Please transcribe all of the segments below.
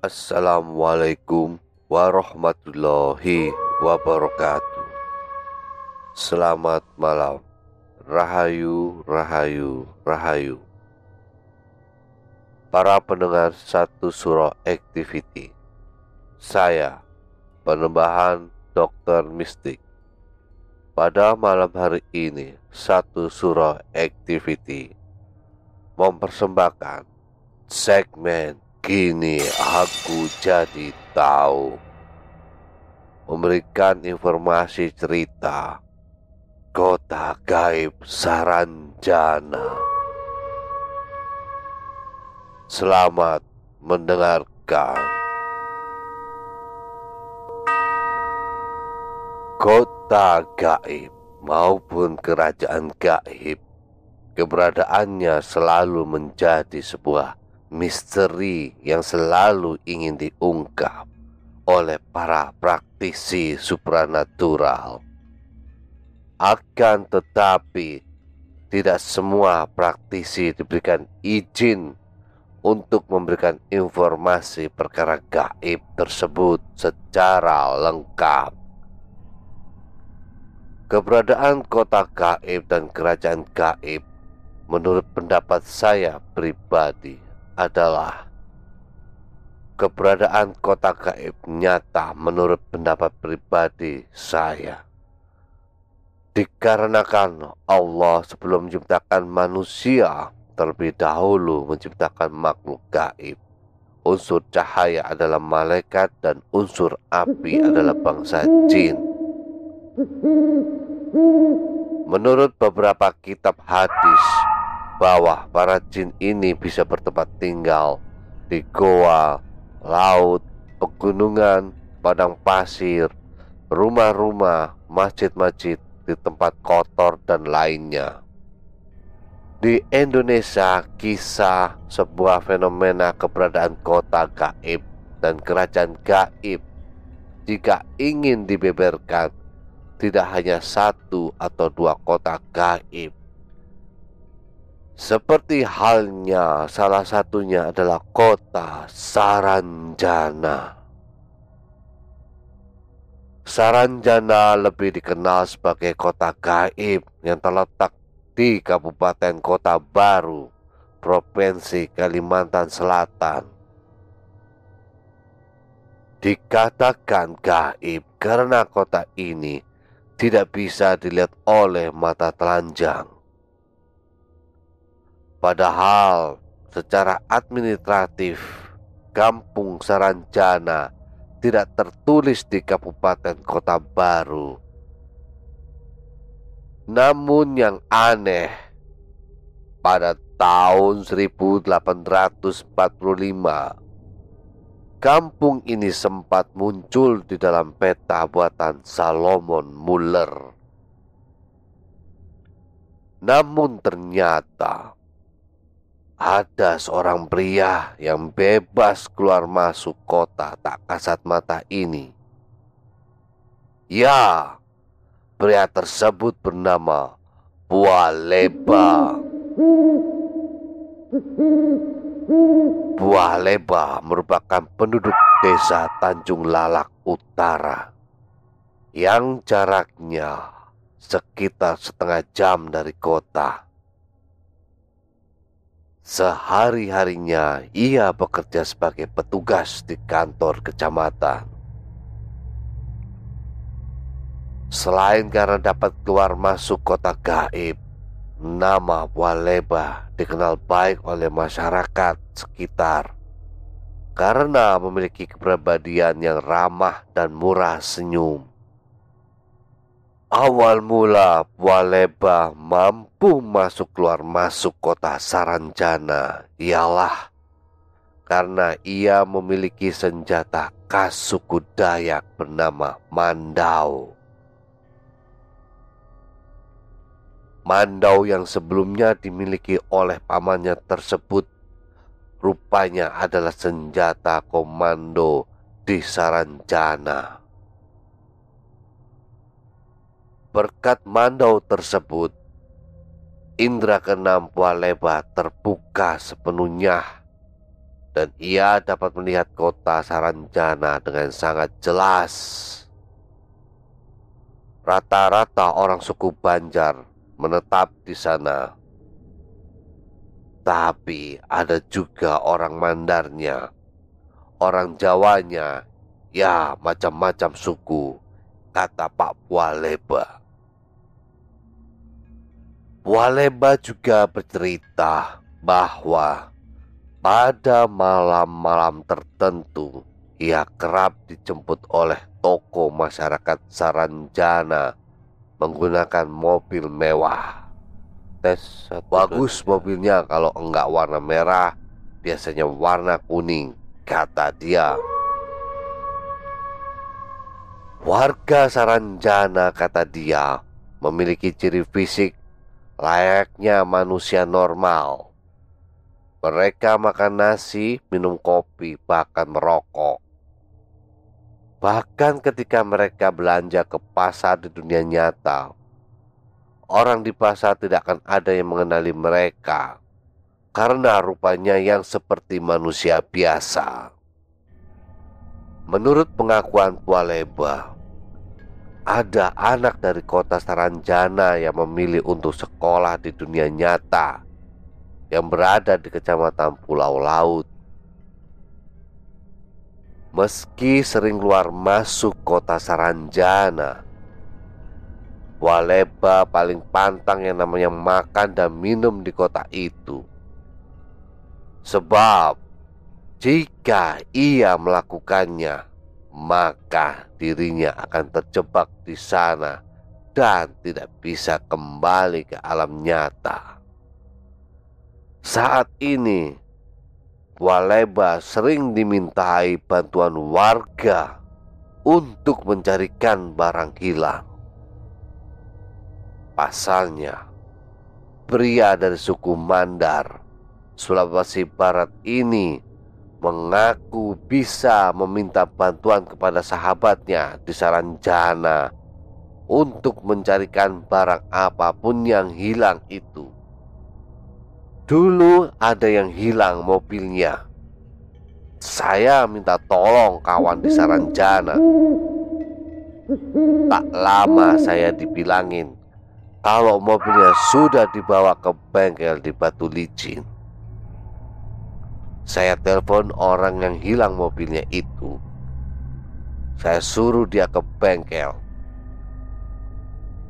Assalamualaikum warahmatullahi wabarakatuh. Selamat malam. Rahayu, rahayu, rahayu. Para pendengar satu surah activity. Saya, penembahan Dr. Mistik. Pada malam hari ini, satu surah activity mempersembahkan segmen Kini aku jadi tahu. Memberikan informasi cerita. Kota gaib Saranjana. Selamat mendengarkan. Kota gaib maupun kerajaan gaib Keberadaannya selalu menjadi sebuah misteri yang selalu ingin diungkap oleh para praktisi supranatural. Akan tetapi, tidak semua praktisi diberikan izin untuk memberikan informasi perkara gaib tersebut secara lengkap. Keberadaan kota gaib dan kerajaan gaib menurut pendapat saya pribadi adalah keberadaan kota gaib nyata menurut pendapat pribadi saya. Dikarenakan Allah sebelum menciptakan manusia terlebih dahulu menciptakan makhluk gaib. Unsur cahaya adalah malaikat dan unsur api adalah bangsa jin. Menurut beberapa kitab hadis, bahwa para jin ini bisa bertempat tinggal di goa, laut, pegunungan, padang pasir, rumah-rumah, masjid-masjid di tempat kotor dan lainnya. Di Indonesia, kisah sebuah fenomena keberadaan kota gaib dan kerajaan gaib jika ingin dibeberkan tidak hanya satu atau dua kota gaib seperti halnya salah satunya adalah kota Saranjana. Saranjana lebih dikenal sebagai kota gaib yang terletak di Kabupaten Kota Baru, Provinsi Kalimantan Selatan. Dikatakan gaib karena kota ini tidak bisa dilihat oleh mata telanjang. Padahal secara administratif Kampung Saranjana tidak tertulis di Kabupaten Kota Baru. Namun yang aneh, pada tahun 1845 Kampung ini sempat muncul di dalam peta buatan Salomon Muller. Namun ternyata ada seorang pria yang bebas keluar masuk kota tak kasat mata ini. Ya, pria tersebut bernama Buah Buah Leba merupakan penduduk desa Tanjung Lalak Utara yang jaraknya sekitar setengah jam dari kota. Sehari-harinya ia bekerja sebagai petugas di kantor kecamatan. Selain karena dapat keluar masuk kota gaib, nama Waleba dikenal baik oleh masyarakat sekitar karena memiliki kepribadian yang ramah dan murah senyum. Awal mula Waleba mampu masuk keluar masuk kota Saranjana ialah karena ia memiliki senjata khas suku Dayak bernama Mandau. Mandau yang sebelumnya dimiliki oleh pamannya tersebut rupanya adalah senjata komando di Saranjana. Berkat mandau tersebut, indera keenam Pualeba terbuka sepenuhnya dan ia dapat melihat kota Saranjana dengan sangat jelas. Rata-rata orang suku Banjar menetap di sana. Tapi ada juga orang Mandarnya, orang Jawanya, ya macam-macam suku, kata Pak Pualeba. Waleba juga bercerita bahwa pada malam-malam tertentu ia kerap dijemput oleh toko masyarakat Saranjana menggunakan mobil mewah. Tes bagus mobilnya kalau enggak warna merah, biasanya warna kuning, kata dia. Warga Saranjana kata dia memiliki ciri fisik layaknya manusia normal. Mereka makan nasi, minum kopi, bahkan merokok. Bahkan ketika mereka belanja ke pasar di dunia nyata, orang di pasar tidak akan ada yang mengenali mereka karena rupanya yang seperti manusia biasa. Menurut pengakuan Pualeba, ada anak dari kota Saranjana yang memilih untuk sekolah di dunia nyata yang berada di kecamatan Pulau Laut. Meski sering keluar masuk kota Saranjana, Waleba paling pantang yang namanya makan dan minum di kota itu. Sebab jika ia melakukannya, maka dirinya akan terjebak di sana dan tidak bisa kembali ke alam nyata. Saat ini, Waleba sering dimintai bantuan warga untuk mencarikan barang hilang. Pasalnya, pria dari suku Mandar, Sulawesi Barat ini mengaku bisa meminta bantuan kepada sahabatnya di Saranjana untuk mencarikan barang apa pun yang hilang itu. Dulu ada yang hilang mobilnya. Saya minta tolong kawan di Saranjana. Tak lama saya dibilangin kalau mobilnya sudah dibawa ke bengkel di Batu Licin. Saya telepon orang yang hilang mobilnya itu. Saya suruh dia ke bengkel.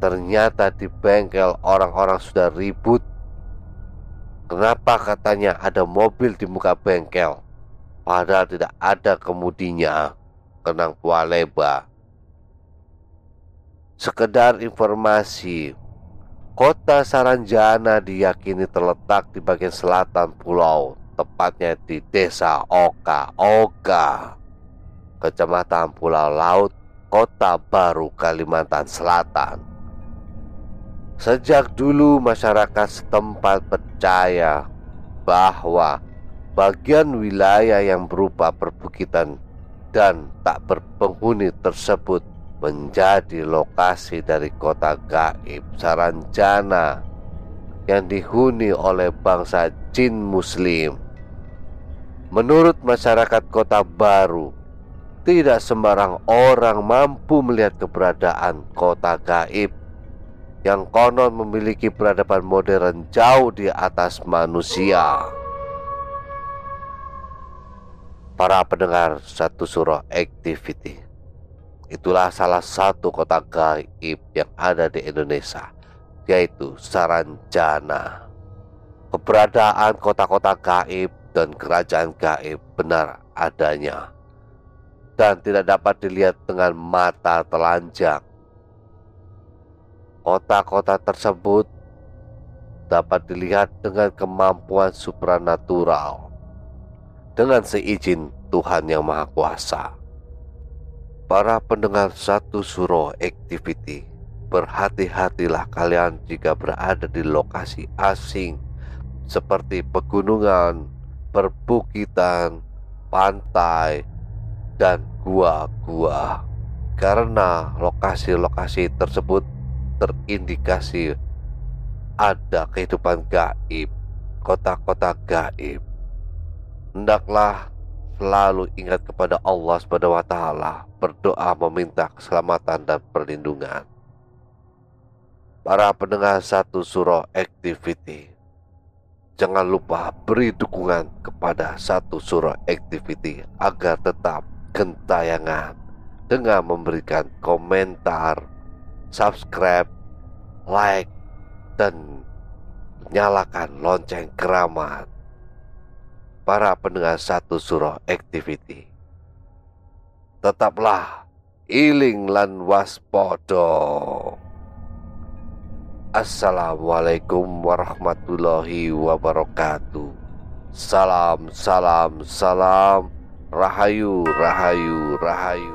Ternyata di bengkel orang-orang sudah ribut. Kenapa katanya ada mobil di muka bengkel? Padahal tidak ada kemudinya. Kenang Pualeba. Sekedar informasi, kota Saranjana diyakini terletak di bagian selatan pulau tepatnya di desa Oka Oka, kecamatan Pulau Laut, Kota Baru, Kalimantan Selatan. Sejak dulu masyarakat setempat percaya bahwa bagian wilayah yang berupa perbukitan dan tak berpenghuni tersebut menjadi lokasi dari kota gaib Saranjana yang dihuni oleh bangsa jin muslim. Menurut masyarakat kota baru, tidak sembarang orang mampu melihat keberadaan kota gaib yang konon memiliki peradaban modern jauh di atas manusia. Para pendengar satu surah activity Itulah salah satu kota gaib yang ada di Indonesia Yaitu Saranjana Keberadaan kota-kota gaib dan kerajaan gaib benar adanya Dan tidak dapat dilihat dengan mata telanjang Kota-kota tersebut dapat dilihat dengan kemampuan supranatural dengan seizin Tuhan Yang Maha Kuasa. Para pendengar satu suro activity, berhati-hatilah kalian jika berada di lokasi asing seperti pegunungan, perbukitan, pantai, dan gua-gua. Karena lokasi-lokasi tersebut terindikasi ada kehidupan gaib, kota-kota gaib. Hendaklah selalu ingat kepada Allah Subhanahu wa taala, berdoa meminta keselamatan dan perlindungan. Para pendengar satu surah activity, jangan lupa beri dukungan kepada satu surah activity agar tetap gentayangan dengan memberikan komentar subscribe, like, dan nyalakan lonceng keramat. Para pendengar satu surah activity. Tetaplah iling lan waspodo. Assalamualaikum warahmatullahi wabarakatuh. Salam, salam, salam. Rahayu, rahayu, rahayu.